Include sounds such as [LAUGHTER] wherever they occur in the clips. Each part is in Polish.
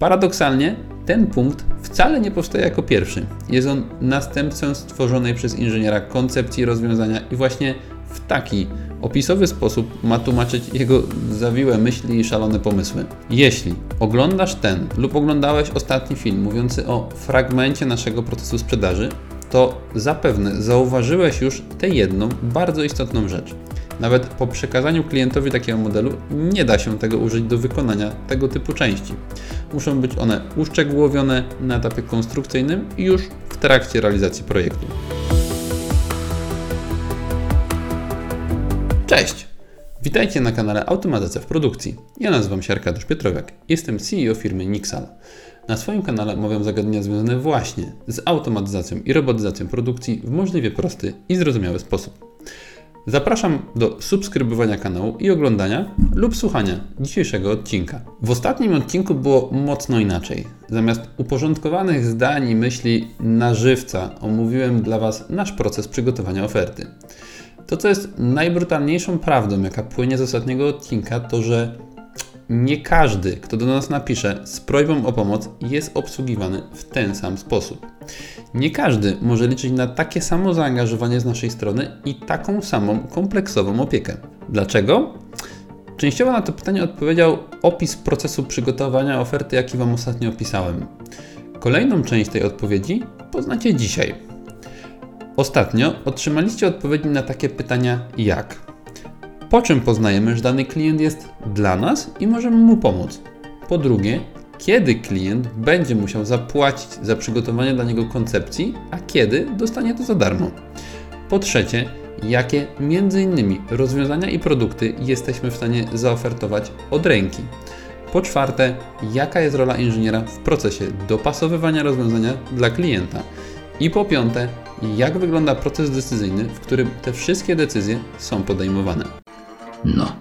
Paradoksalnie ten punkt wcale nie powstaje jako pierwszy. Jest on następcą stworzonej przez inżyniera koncepcji rozwiązania i właśnie w taki opisowy sposób ma tłumaczyć jego zawiłe myśli i szalone pomysły. Jeśli oglądasz ten lub oglądałeś ostatni film mówiący o fragmencie naszego procesu sprzedaży, to zapewne zauważyłeś już tę jedną bardzo istotną rzecz. Nawet po przekazaniu klientowi takiego modelu nie da się tego użyć do wykonania tego typu części. Muszą być one uszczegółowione na etapie konstrukcyjnym i już w trakcie realizacji projektu. Cześć! Witajcie na kanale Automatyzacja w Produkcji. Ja nazywam się Arkadiusz Piotrowiak. Jestem CEO firmy Nixal. Na swoim kanale omawiam zagadnienia związane właśnie z automatyzacją i robotyzacją produkcji w możliwie prosty i zrozumiały sposób. Zapraszam do subskrybowania kanału i oglądania lub słuchania dzisiejszego odcinka. W ostatnim odcinku było mocno inaczej. Zamiast uporządkowanych zdań i myśli na żywca omówiłem dla Was nasz proces przygotowania oferty. To, co jest najbrutalniejszą prawdą, jaka płynie z ostatniego odcinka, to że nie każdy, kto do nas napisze z prośbą o pomoc, jest obsługiwany w ten sam sposób. Nie każdy może liczyć na takie samo zaangażowanie z naszej strony i taką samą kompleksową opiekę. Dlaczego? Częściowo na to pytanie odpowiedział opis procesu przygotowania oferty, jaki Wam ostatnio opisałem. Kolejną część tej odpowiedzi poznacie dzisiaj. Ostatnio otrzymaliście odpowiedzi na takie pytania jak po czym poznajemy, że dany klient jest dla nas i możemy mu pomóc. Po drugie, kiedy klient będzie musiał zapłacić za przygotowanie dla niego koncepcji, a kiedy dostanie to za darmo. Po trzecie, jakie między innymi rozwiązania i produkty jesteśmy w stanie zaofertować od ręki. Po czwarte, jaka jest rola inżyniera w procesie dopasowywania rozwiązania dla klienta. I po piąte, jak wygląda proces decyzyjny, w którym te wszystkie decyzje są podejmowane. No.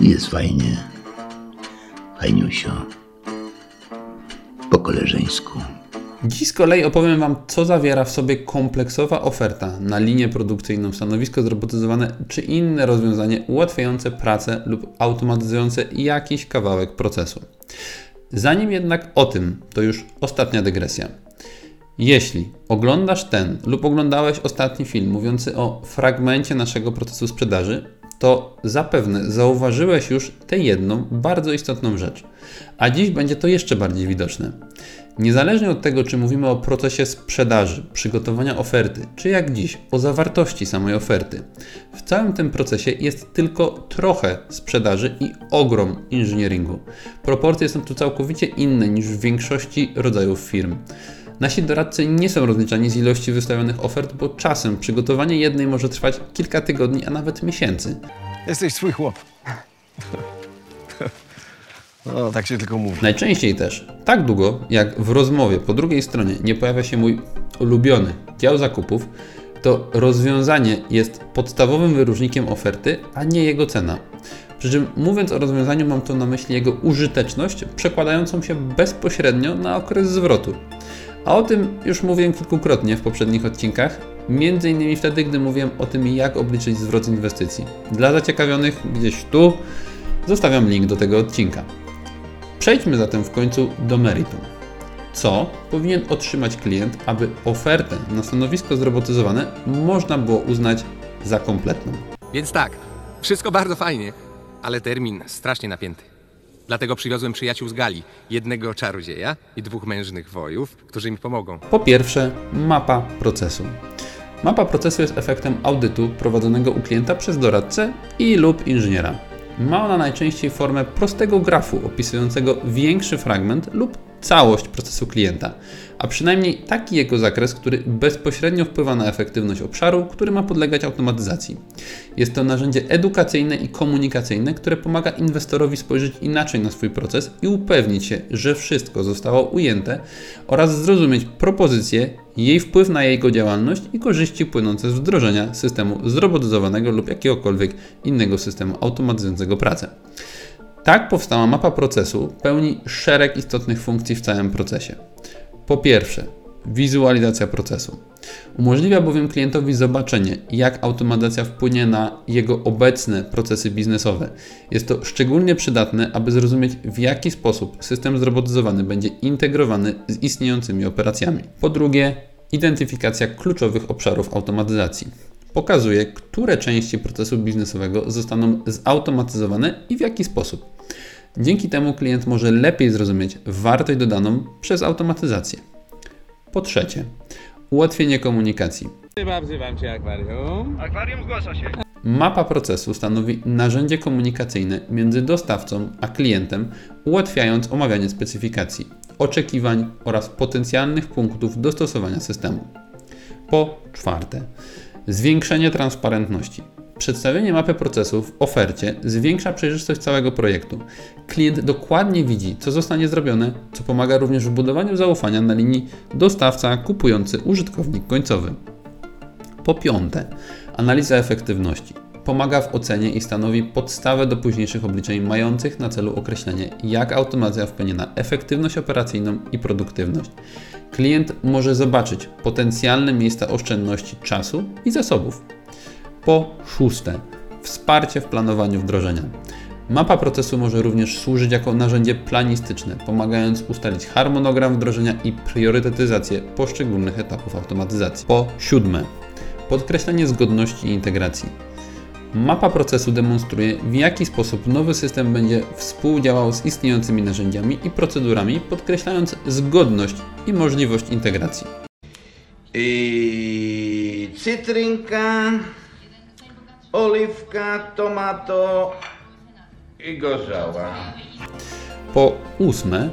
Jest fajnie. Fajniusio. Po koleżeńsku. Dziś z kolei opowiem Wam, co zawiera w sobie kompleksowa oferta na linię produkcyjną, stanowisko zrobotyzowane czy inne rozwiązanie ułatwiające pracę lub automatyzujące jakiś kawałek procesu. Zanim jednak o tym, to już ostatnia dygresja. Jeśli oglądasz ten lub oglądałeś ostatni film mówiący o fragmencie naszego procesu sprzedaży, to zapewne zauważyłeś już tę jedną bardzo istotną rzecz. A dziś będzie to jeszcze bardziej widoczne. Niezależnie od tego, czy mówimy o procesie sprzedaży, przygotowania oferty, czy jak dziś o zawartości samej oferty, w całym tym procesie jest tylko trochę sprzedaży i ogrom inżynieringu. Proporcje są tu całkowicie inne niż w większości rodzajów firm. Nasi doradcy nie są rozliczani z ilości wystawionych ofert, bo czasem przygotowanie jednej może trwać kilka tygodni, a nawet miesięcy. Jesteś swój chłop. [LAUGHS] No, tak się tylko mówi. Najczęściej też tak długo, jak w rozmowie po drugiej stronie nie pojawia się mój ulubiony dział zakupów, to rozwiązanie jest podstawowym wyróżnikiem oferty, a nie jego cena. Przy czym mówiąc o rozwiązaniu mam tu na myśli jego użyteczność, przekładającą się bezpośrednio na okres zwrotu. A o tym już mówiłem kilkukrotnie w poprzednich odcinkach, między innymi wtedy, gdy mówiłem o tym, jak obliczyć zwrot inwestycji. Dla zaciekawionych gdzieś tu zostawiam link do tego odcinka. Przejdźmy zatem w końcu do meritum. Co powinien otrzymać klient, aby ofertę na stanowisko zrobotyzowane można było uznać za kompletną? Więc tak, wszystko bardzo fajnie, ale termin strasznie napięty. Dlatego przywiozłem przyjaciół z Gali, jednego czarodzieja i dwóch mężnych wojów, którzy mi pomogą. Po pierwsze, mapa procesu. Mapa procesu jest efektem audytu prowadzonego u klienta przez doradcę i lub inżyniera. Ma ona najczęściej formę prostego grafu opisującego większy fragment lub całość procesu klienta, a przynajmniej taki jego zakres, który bezpośrednio wpływa na efektywność obszaru, który ma podlegać automatyzacji. Jest to narzędzie edukacyjne i komunikacyjne, które pomaga inwestorowi spojrzeć inaczej na swój proces i upewnić się, że wszystko zostało ujęte oraz zrozumieć propozycję, jej wpływ na jego działalność i korzyści płynące z wdrożenia systemu zrobotyzowanego lub jakiegokolwiek innego systemu automatyzującego pracę. Tak powstała mapa procesu pełni szereg istotnych funkcji w całym procesie. Po pierwsze, wizualizacja procesu. Umożliwia bowiem klientowi zobaczenie, jak automatyzacja wpłynie na jego obecne procesy biznesowe. Jest to szczególnie przydatne, aby zrozumieć, w jaki sposób system zrobotyzowany będzie integrowany z istniejącymi operacjami. Po drugie, identyfikacja kluczowych obszarów automatyzacji. Pokazuje, które części procesu biznesowego zostaną zautomatyzowane i w jaki sposób. Dzięki temu klient może lepiej zrozumieć wartość dodaną przez automatyzację. Po trzecie, ułatwienie komunikacji. Chyba wzywam cię akwarium. Akwarium zgłasza się. Mapa procesu stanowi narzędzie komunikacyjne między dostawcą a klientem, ułatwiając omawianie specyfikacji, oczekiwań oraz potencjalnych punktów dostosowania systemu. Po czwarte, zwiększenie transparentności. Przedstawienie mapy procesu w ofercie zwiększa przejrzystość całego projektu. Klient dokładnie widzi, co zostanie zrobione, co pomaga również w budowaniu zaufania na linii dostawca-kupujący użytkownik końcowy. Po piąte, analiza efektywności. Pomaga w ocenie i stanowi podstawę do późniejszych obliczeń mających na celu określenie, jak automacja wpłynie na efektywność operacyjną i produktywność. Klient może zobaczyć potencjalne miejsca oszczędności czasu i zasobów. Po szóste, wsparcie w planowaniu wdrożenia. Mapa procesu może również służyć jako narzędzie planistyczne, pomagając ustalić harmonogram wdrożenia i priorytetyzację poszczególnych etapów automatyzacji. Po siódme, podkreślenie zgodności i integracji. Mapa procesu demonstruje, w jaki sposób nowy system będzie współdziałał z istniejącymi narzędziami i procedurami, podkreślając zgodność i możliwość integracji. I cytrynka, oliwka, tomato i gorzała. Po ósme,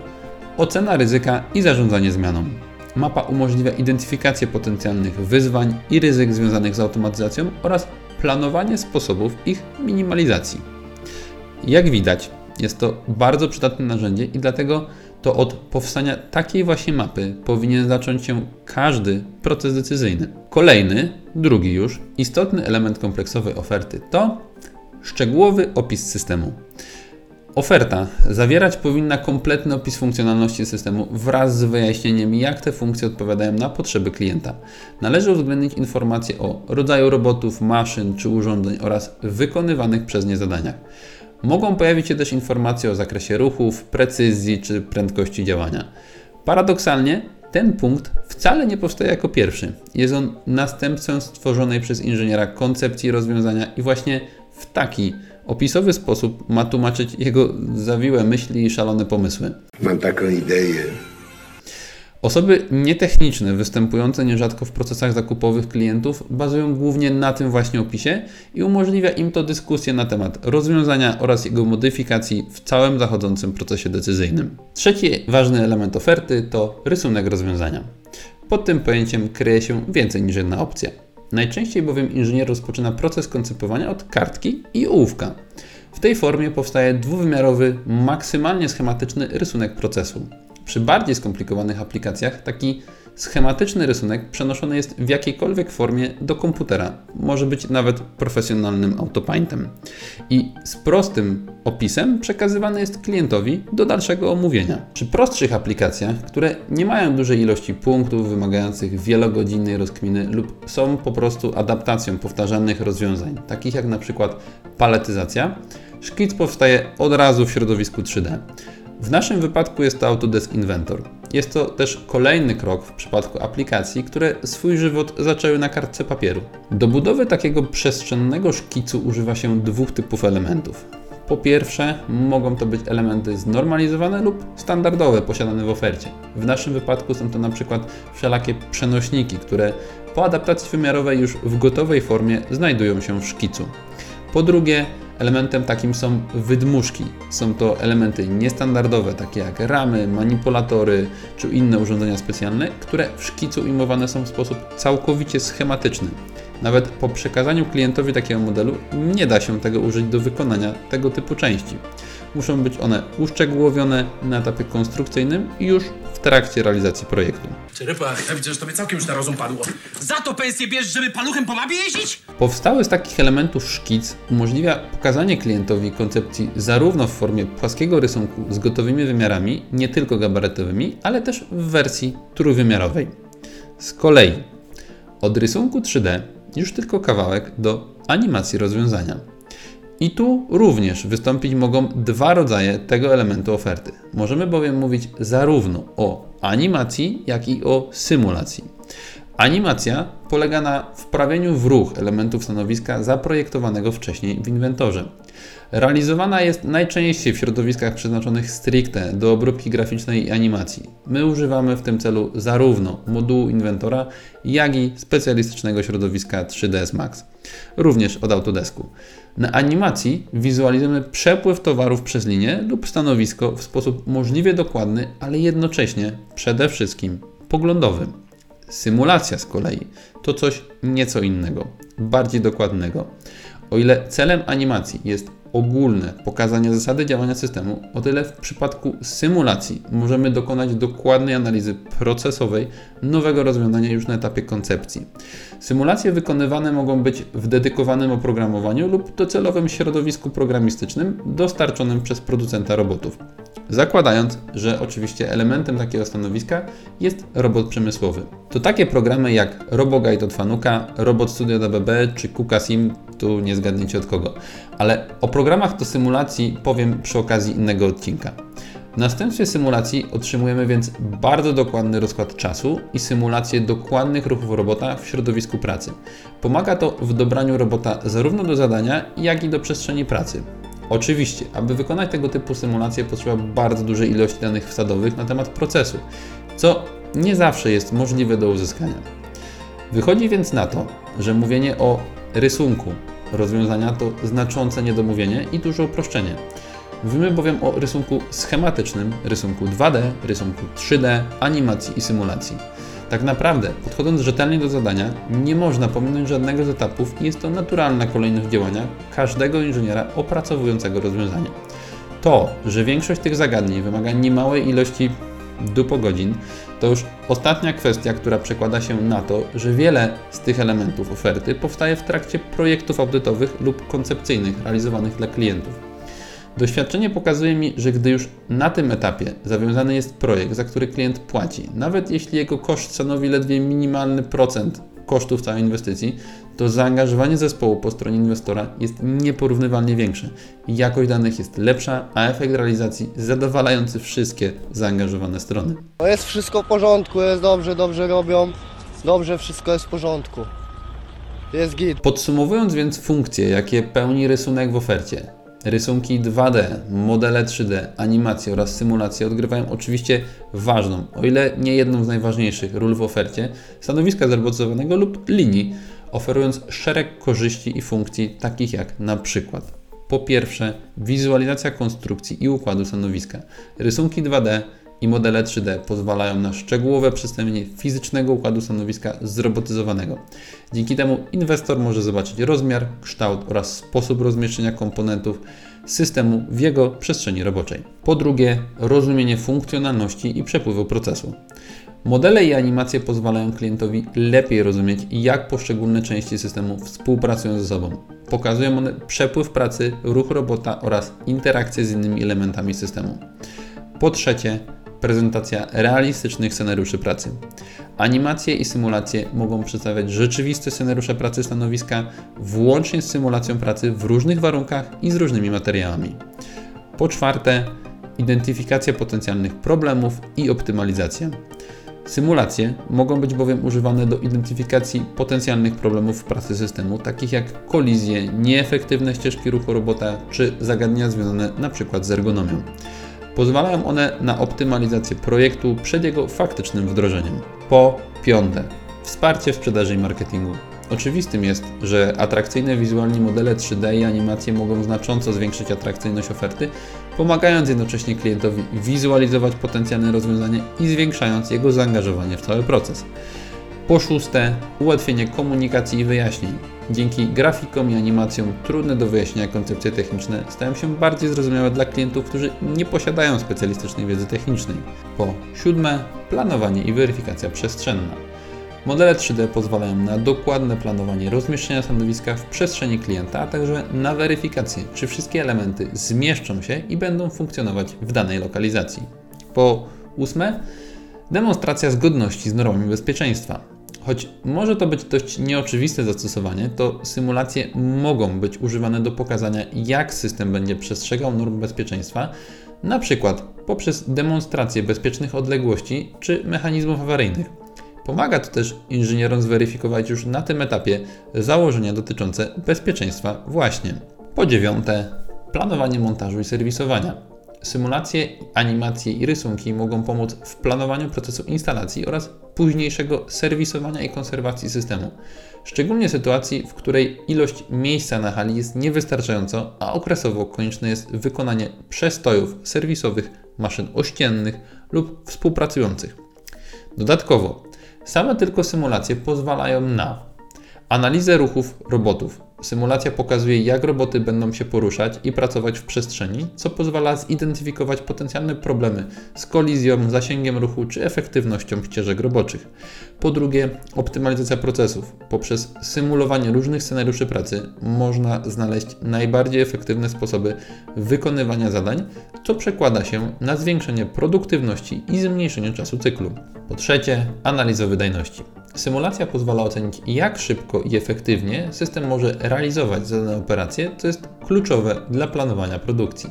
ocena ryzyka i zarządzanie zmianą. Mapa umożliwia identyfikację potencjalnych wyzwań i ryzyk związanych z automatyzacją oraz planowanie sposobów ich minimalizacji. Jak widać, jest to bardzo przydatne narzędzie i dlatego to od powstania takiej właśnie mapy powinien zacząć się każdy proces decyzyjny. Kolejny, drugi już, istotny element kompleksowej oferty to szczegółowy opis systemu. Oferta zawierać powinna kompletny opis funkcjonalności systemu wraz z wyjaśnieniem, jak te funkcje odpowiadają na potrzeby klienta. Należy uwzględnić informacje o rodzaju robotów, maszyn czy urządzeń oraz wykonywanych przez nie zadaniach. Mogą pojawić się też informacje o zakresie ruchów, precyzji czy prędkości działania. Paradoksalnie, ten punkt wcale nie powstaje jako pierwszy. Jest on następcą stworzonej przez inżyniera koncepcji rozwiązania i właśnie taki opisowy sposób ma tłumaczyć jego zawiłe myśli i szalone pomysły. Mam taką ideę. Osoby nietechniczne występujące nierzadko w procesach zakupowych klientów bazują głównie na tym właśnie opisie i umożliwia im to dyskusję na temat rozwiązania oraz jego modyfikacji w całym zachodzącym procesie decyzyjnym. Trzeci ważny element oferty to rysunek rozwiązania. Pod tym pojęciem kryje się więcej niż jedna opcja. Najczęściej bowiem inżynier rozpoczyna proces koncypowania od kartki i ołówka. W tej formie powstaje dwuwymiarowy, maksymalnie schematyczny rysunek procesu. Przy bardziej skomplikowanych aplikacjach taki schematyczny rysunek przenoszony jest w jakiejkolwiek formie do komputera. Może być nawet profesjonalnym autopaintem. I z prostym opisem przekazywany jest klientowi do dalszego omówienia. Przy prostszych aplikacjach, które nie mają dużej ilości punktów wymagających wielogodzinnej rozkminy lub są po prostu adaptacją powtarzalnych rozwiązań, takich jak na przykład paletyzacja, szkic powstaje od razu w środowisku 3D. W naszym wypadku jest to Autodesk Inventor. Jest to też kolejny krok w przypadku aplikacji, które swój żywot zaczęły na kartce papieru. Do budowy takiego przestrzennego szkicu używa się dwóch typów elementów. Po pierwsze, mogą to być elementy znormalizowane lub standardowe posiadane w ofercie. W naszym wypadku są to na przykład wszelakie przenośniki, które po adaptacji wymiarowej już w gotowej formie znajdują się w szkicu. Po drugie, elementem takim są wydmuszki. Są to elementy niestandardowe, takie jak ramy, manipulatory czy inne urządzenia specjalne, które w szkicu ujmowane są w sposób całkowicie schematyczny. Nawet po przekazaniu klientowi takiego modelu nie da się tego użyć do wykonania tego typu części. Muszą być one uszczegółowione na etapie konstrukcyjnym i już trakcie realizacji projektu. Czy ryba, ja widzę, że tobie całkiem już na rozum padło. Za to pensję bierz, żeby paluchem po mapie jeździć? Powstały z takich elementów szkic umożliwia pokazanie klientowi koncepcji zarówno w formie płaskiego rysunku z gotowymi wymiarami, nie tylko gabarytowymi, ale też w wersji trójwymiarowej. Z kolei od rysunku 3D już tylko kawałek do animacji rozwiązania. I tu również wystąpić mogą dwa rodzaje tego elementu oferty. Możemy bowiem mówić zarówno o animacji, jak i o symulacji. Animacja polega na wprawieniu w ruch elementów stanowiska zaprojektowanego wcześniej w inwentorze. Realizowana jest najczęściej w środowiskach przeznaczonych stricte do obróbki graficznej i animacji. My używamy w tym celu zarówno modułu inwentora, jak i specjalistycznego środowiska 3ds Max, również od Autodesku. Na animacji wizualizujemy przepływ towarów przez linię lub stanowisko w sposób możliwie dokładny, ale jednocześnie przede wszystkim poglądowy. Symulacja z kolei to coś nieco innego, bardziej dokładnego. O ile celem animacji jest ogólne pokazanie zasady działania systemu, o tyle w przypadku symulacji możemy dokonać dokładnej analizy procesowej nowego rozwiązania już na etapie koncepcji. Symulacje wykonywane mogą być w dedykowanym oprogramowaniu lub docelowym środowisku programistycznym dostarczonym przez producenta robotów. Zakładając, że oczywiście elementem takiego stanowiska jest robot przemysłowy. To takie programy jak RoboGuide od Fanuka, Robot Studio DBB czy KukaSim, tu nie zgadniecie od kogo. Ale o programach do symulacji powiem przy okazji innego odcinka. W następstwie symulacji otrzymujemy więc bardzo dokładny rozkład czasu i symulację dokładnych ruchów robota w środowisku pracy. Pomaga to w dobraniu robota zarówno do zadania, jak i do przestrzeni pracy. Oczywiście, aby wykonać tego typu symulację potrzeba bardzo dużej ilości danych wsadowych na temat procesu, co nie zawsze jest możliwe do uzyskania. Wychodzi więc na to, że mówienie o rysunku rozwiązania to znaczące niedomówienie i duże uproszczenie. Mówimy bowiem o rysunku schematycznym, rysunku 2D, rysunku 3D, animacji i symulacji. Tak naprawdę, podchodząc rzetelnie do zadania, nie można pominąć żadnego z etapów i jest to naturalna kolejność działania każdego inżyniera opracowującego rozwiązanie. To, że większość tych zagadnień wymaga niemałej ilości dupogodzin, to już ostatnia kwestia, która przekłada się na to, że wiele z tych elementów oferty powstaje w trakcie projektów audytowych lub koncepcyjnych realizowanych dla klientów. Doświadczenie pokazuje mi, że gdy już na tym etapie zawiązany jest projekt, za który klient płaci, nawet jeśli jego koszt stanowi ledwie minimalny procent kosztów całej inwestycji, to zaangażowanie zespołu po stronie inwestora jest nieporównywalnie większe. Jakość danych jest lepsza, a efekt realizacji zadowalający wszystkie zaangażowane strony. No jest wszystko w porządku, jest dobrze, dobrze robią, dobrze wszystko jest w porządku. Jest git. Podsumowując więc funkcje, jakie pełni rysunek w ofercie, rysunki 2D, modele 3D, animacje oraz symulacje odgrywają oczywiście ważną, o ile nie jedną z najważniejszych ról w ofercie stanowiska zrobotyzowanego lub linii, oferując szereg korzyści i funkcji takich jak na przykład po pierwsze wizualizacja konstrukcji i układu stanowiska. Rysunki 2D i modele 3D pozwalają na szczegółowe przedstawienie fizycznego układu stanowiska zrobotyzowanego. Dzięki temu inwestor może zobaczyć rozmiar, kształt oraz sposób rozmieszczenia komponentów systemu w jego przestrzeni roboczej. Po drugie, rozumienie funkcjonalności i przepływu procesu. Modele i animacje pozwalają klientowi lepiej rozumieć, jak poszczególne części systemu współpracują ze sobą. Pokazują one przepływ pracy, ruch robota oraz interakcje z innymi elementami systemu. Po trzecie, prezentacja realistycznych scenariuszy pracy. Animacje i symulacje mogą przedstawiać rzeczywiste scenariusze pracy stanowiska, włącznie z symulacją pracy w różnych warunkach i z różnymi materiałami. Po czwarte, identyfikacja potencjalnych problemów i optymalizacja. Symulacje mogą być bowiem używane do identyfikacji potencjalnych problemów w pracy systemu, takich jak kolizje, nieefektywne ścieżki ruchu robota czy zagadnienia związane np. z ergonomią. Pozwalają one na optymalizację projektu przed jego faktycznym wdrożeniem. Po piąte, wsparcie w sprzedaży i marketingu. Oczywistym jest, że atrakcyjne wizualnie modele 3D i animacje mogą znacząco zwiększyć atrakcyjność oferty, pomagając jednocześnie klientowi wizualizować potencjalne rozwiązanie i zwiększając jego zaangażowanie w cały proces. Po szóste, ułatwienie komunikacji i wyjaśnień. Dzięki grafikom i animacjom trudne do wyjaśnienia koncepcje techniczne stają się bardziej zrozumiałe dla klientów, którzy nie posiadają specjalistycznej wiedzy technicznej. Po siódme, planowanie i weryfikacja przestrzenna. Modele 3D pozwalają na dokładne planowanie rozmieszczenia stanowiska w przestrzeni klienta, a także na weryfikację, czy wszystkie elementy zmieszczą się i będą funkcjonować w danej lokalizacji. Po ósme, Demonstracja zgodności z normami bezpieczeństwa. Choć może to być dość nieoczywiste zastosowanie, to symulacje mogą być używane do pokazania, jak system będzie przestrzegał norm bezpieczeństwa, na przykład poprzez demonstrację bezpiecznych odległości czy mechanizmów awaryjnych. Pomaga to też inżynierom zweryfikować już na tym etapie założenia dotyczące bezpieczeństwa właśnie. Po dziewiąte, planowanie montażu i serwisowania. Symulacje, animacje i rysunki mogą pomóc w planowaniu procesu instalacji oraz późniejszego serwisowania i konserwacji systemu. Szczególnie w sytuacji, w której ilość miejsca na hali jest niewystarczająco, a okresowo konieczne jest wykonanie przestojów serwisowych maszyn ościennych lub współpracujących. Dodatkowo, same tylko symulacje pozwalają na analizę ruchów robotów. Symulacja pokazuje, jak roboty będą się poruszać i pracować w przestrzeni, co pozwala zidentyfikować potencjalne problemy z kolizją, zasięgiem ruchu czy efektywnością ścieżek roboczych. Po drugie, optymalizacja procesów. Poprzez symulowanie różnych scenariuszy pracy można znaleźć najbardziej efektywne sposoby wykonywania zadań, co przekłada się na zwiększenie produktywności i zmniejszenie czasu cyklu. Po trzecie, analiza wydajności. Symulacja pozwala ocenić, jak szybko i efektywnie system może realizować zadane operacje, co jest kluczowe dla planowania produkcji.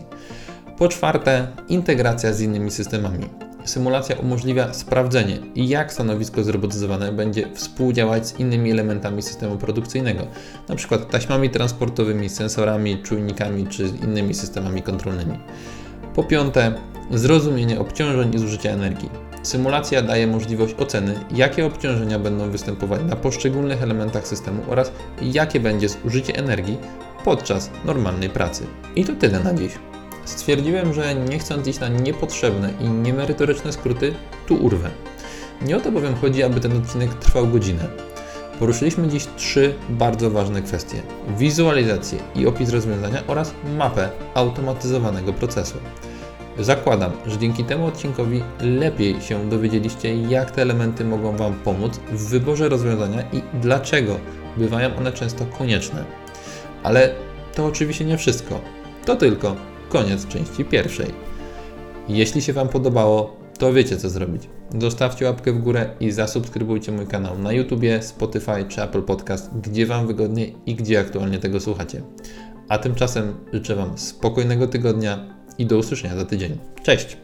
Po czwarte, integracja z innymi systemami. Symulacja umożliwia sprawdzenie, jak stanowisko zrobotyzowane będzie współdziałać z innymi elementami systemu produkcyjnego, np. taśmami transportowymi, sensorami, czujnikami czy innymi systemami kontrolnymi. Po piąte, zrozumienie obciążeń i zużycia energii. Symulacja daje możliwość oceny, jakie obciążenia będą występować na poszczególnych elementach systemu oraz jakie będzie zużycie energii podczas normalnej pracy. I to tyle na dziś. Stwierdziłem, że nie chcąc iść na niepotrzebne i niemerytoryczne skróty, tu urwę. Nie o to bowiem chodzi, aby ten odcinek trwał godzinę. Poruszyliśmy dziś trzy bardzo ważne kwestie: wizualizację i opis rozwiązania oraz mapę automatyzowanego procesu. Zakładam, że dzięki temu odcinkowi lepiej się dowiedzieliście, jak te elementy mogą Wam pomóc w wyborze rozwiązania i dlaczego bywają one często konieczne. Ale to oczywiście nie wszystko. To tylko koniec części pierwszej. Jeśli się Wam podobało, to wiecie co zrobić. Zostawcie łapkę w górę i zasubskrybujcie mój kanał na YouTubie, Spotify czy Apple Podcast, gdzie Wam wygodnie i gdzie aktualnie tego słuchacie. A tymczasem życzę Wam spokojnego tygodnia i do usłyszenia za tydzień. Cześć!